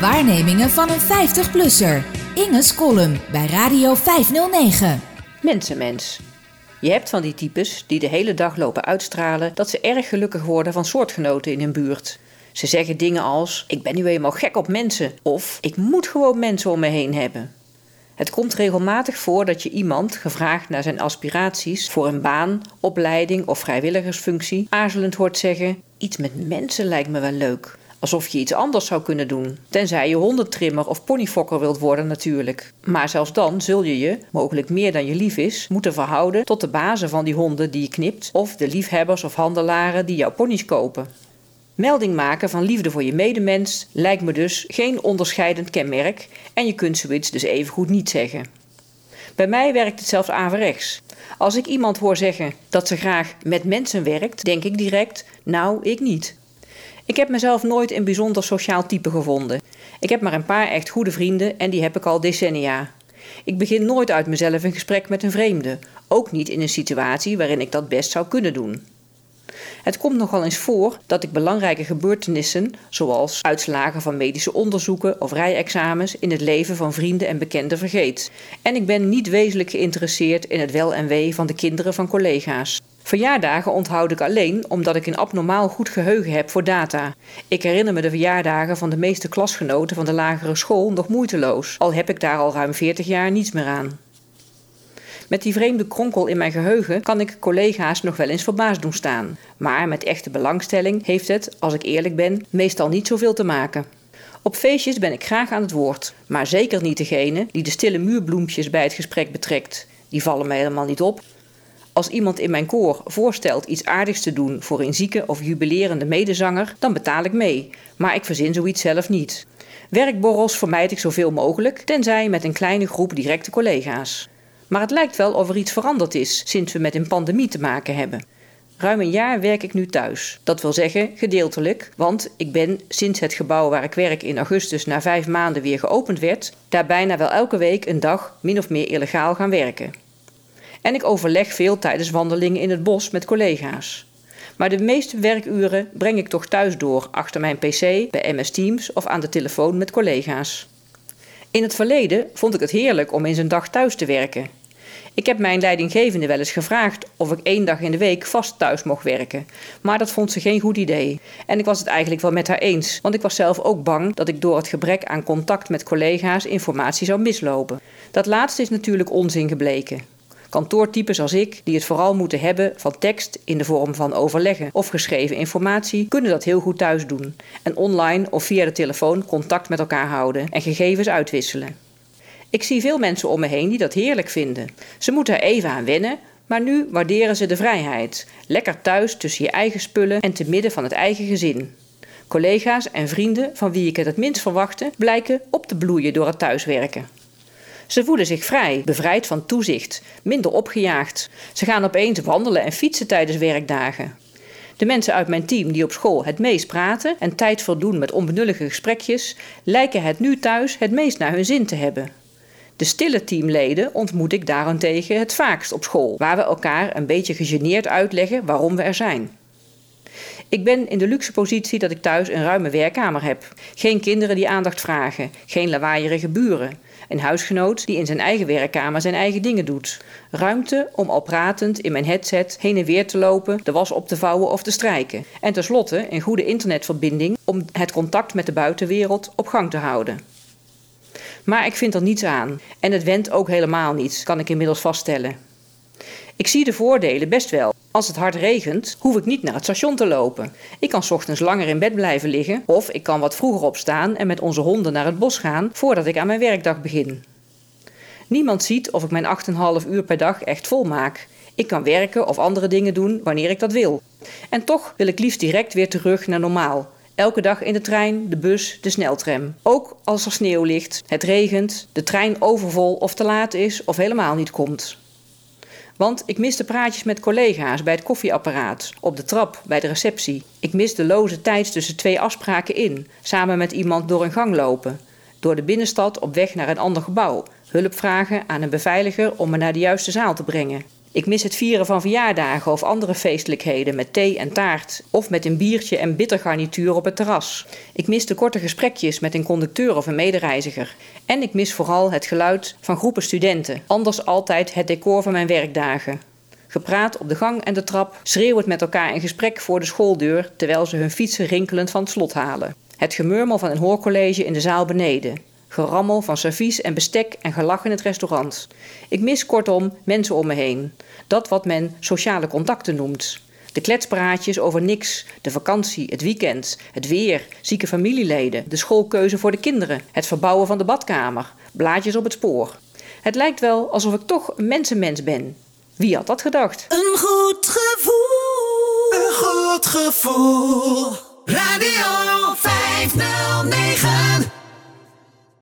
Waarnemingen van een 50-plusser. Inge's column bij Radio 509. Mensenmens. Je hebt van die types die de hele dag lopen uitstralen dat ze erg gelukkig worden van soortgenoten in hun buurt. Ze zeggen dingen als: Ik ben nu eenmaal gek op mensen. Of ik moet gewoon mensen om me heen hebben. Het komt regelmatig voor dat je iemand, gevraagd naar zijn aspiraties voor een baan, opleiding of vrijwilligersfunctie, aarzelend hoort zeggen: Iets met mensen lijkt me wel leuk. Alsof je iets anders zou kunnen doen. Tenzij je hondentrimmer of ponyfokker wilt worden natuurlijk. Maar zelfs dan zul je je, mogelijk meer dan je lief is, moeten verhouden tot de bazen van die honden die je knipt of de liefhebbers of handelaren die jouw ponies kopen. Melding maken van liefde voor je medemens lijkt me dus geen onderscheidend kenmerk en je kunt zoiets dus evengoed niet zeggen. Bij mij werkt het zelfs averechts. Als ik iemand hoor zeggen dat ze graag met mensen werkt, denk ik direct: Nou, ik niet. Ik heb mezelf nooit een bijzonder sociaal type gevonden. Ik heb maar een paar echt goede vrienden en die heb ik al decennia. Ik begin nooit uit mezelf een gesprek met een vreemde, ook niet in een situatie waarin ik dat best zou kunnen doen. Het komt nogal eens voor dat ik belangrijke gebeurtenissen, zoals uitslagen van medische onderzoeken of rijexamens, in het leven van vrienden en bekenden vergeet. En ik ben niet wezenlijk geïnteresseerd in het wel en wee van de kinderen van collega's. Verjaardagen onthoud ik alleen omdat ik een abnormaal goed geheugen heb voor data. Ik herinner me de verjaardagen van de meeste klasgenoten van de lagere school nog moeiteloos, al heb ik daar al ruim 40 jaar niets meer aan. Met die vreemde kronkel in mijn geheugen kan ik collega's nog wel eens verbaasd doen staan. Maar met echte belangstelling heeft het, als ik eerlijk ben, meestal niet zoveel te maken. Op feestjes ben ik graag aan het woord, maar zeker niet degene die de stille muurbloempjes bij het gesprek betrekt. Die vallen mij helemaal niet op. Als iemand in mijn koor voorstelt iets aardigs te doen voor een zieke of jubilerende medezanger, dan betaal ik mee, maar ik verzin zoiets zelf niet. Werkborrels vermijd ik zoveel mogelijk, tenzij met een kleine groep directe collega's. Maar het lijkt wel of er iets veranderd is sinds we met een pandemie te maken hebben. Ruim een jaar werk ik nu thuis. Dat wil zeggen gedeeltelijk, want ik ben sinds het gebouw waar ik werk in augustus na vijf maanden weer geopend werd, daar bijna wel elke week een dag min of meer illegaal gaan werken. En ik overleg veel tijdens wandelingen in het bos met collega's. Maar de meeste werkuren breng ik toch thuis door, achter mijn pc, bij MS Teams of aan de telefoon met collega's. In het verleden vond ik het heerlijk om eens een dag thuis te werken. Ik heb mijn leidinggevende wel eens gevraagd of ik één dag in de week vast thuis mocht werken. Maar dat vond ze geen goed idee. En ik was het eigenlijk wel met haar eens, want ik was zelf ook bang dat ik door het gebrek aan contact met collega's informatie zou mislopen. Dat laatste is natuurlijk onzin gebleken. Kantoortypes als ik, die het vooral moeten hebben van tekst in de vorm van overleggen of geschreven informatie, kunnen dat heel goed thuis doen. En online of via de telefoon contact met elkaar houden en gegevens uitwisselen. Ik zie veel mensen om me heen die dat heerlijk vinden. Ze moeten er even aan wennen, maar nu waarderen ze de vrijheid. Lekker thuis tussen je eigen spullen en te midden van het eigen gezin. Collega's en vrienden van wie ik het het minst verwachtte, blijken op te bloeien door het thuiswerken. Ze voelen zich vrij, bevrijd van toezicht, minder opgejaagd. Ze gaan opeens wandelen en fietsen tijdens werkdagen. De mensen uit mijn team die op school het meest praten en tijd voldoen met onbenullige gesprekjes, lijken het nu thuis het meest naar hun zin te hebben. De stille teamleden ontmoet ik daarentegen het vaakst op school, waar we elkaar een beetje gegeneerd uitleggen waarom we er zijn. Ik ben in de luxe positie dat ik thuis een ruime werkkamer heb. Geen kinderen die aandacht vragen, geen lawaaierige buren. Een huisgenoot die in zijn eigen werkkamer zijn eigen dingen doet. Ruimte om al pratend in mijn headset heen en weer te lopen, de was op te vouwen of te strijken. En tenslotte een goede internetverbinding om het contact met de buitenwereld op gang te houden. Maar ik vind er niets aan. En het wendt ook helemaal niet, kan ik inmiddels vaststellen. Ik zie de voordelen best wel. Als het hard regent, hoef ik niet naar het station te lopen. Ik kan ochtends langer in bed blijven liggen of ik kan wat vroeger opstaan en met onze honden naar het bos gaan voordat ik aan mijn werkdag begin. Niemand ziet of ik mijn 8,5 uur per dag echt vol maak. Ik kan werken of andere dingen doen wanneer ik dat wil. En toch wil ik liefst direct weer terug naar normaal. Elke dag in de trein, de bus, de sneltram. Ook als er sneeuw ligt, het regent, de trein overvol of te laat is of helemaal niet komt. Want ik mis de praatjes met collega's bij het koffieapparaat, op de trap, bij de receptie. Ik mis de loze tijd tussen twee afspraken in, samen met iemand door een gang lopen. Door de binnenstad op weg naar een ander gebouw, hulp vragen aan een beveiliger om me naar de juiste zaal te brengen. Ik mis het vieren van verjaardagen of andere feestelijkheden met thee en taart. Of met een biertje en bittergarnituur op het terras. Ik mis de korte gesprekjes met een conducteur of een medereiziger. En ik mis vooral het geluid van groepen studenten. Anders altijd het decor van mijn werkdagen. Gepraat op de gang en de trap, schreeuwend met elkaar in gesprek voor de schooldeur terwijl ze hun fietsen rinkelend van het slot halen. Het gemurmel van een hoorcollege in de zaal beneden. Gerammel van servies en bestek en gelach in het restaurant. Ik mis kortom mensen om me heen. Dat wat men sociale contacten noemt. De kletspraatjes over niks, de vakantie, het weekend, het weer, zieke familieleden, de schoolkeuze voor de kinderen, het verbouwen van de badkamer, blaadjes op het spoor. Het lijkt wel alsof ik toch een mensenmens ben. Wie had dat gedacht? Een goed gevoel. Een goed gevoel. Radio 509.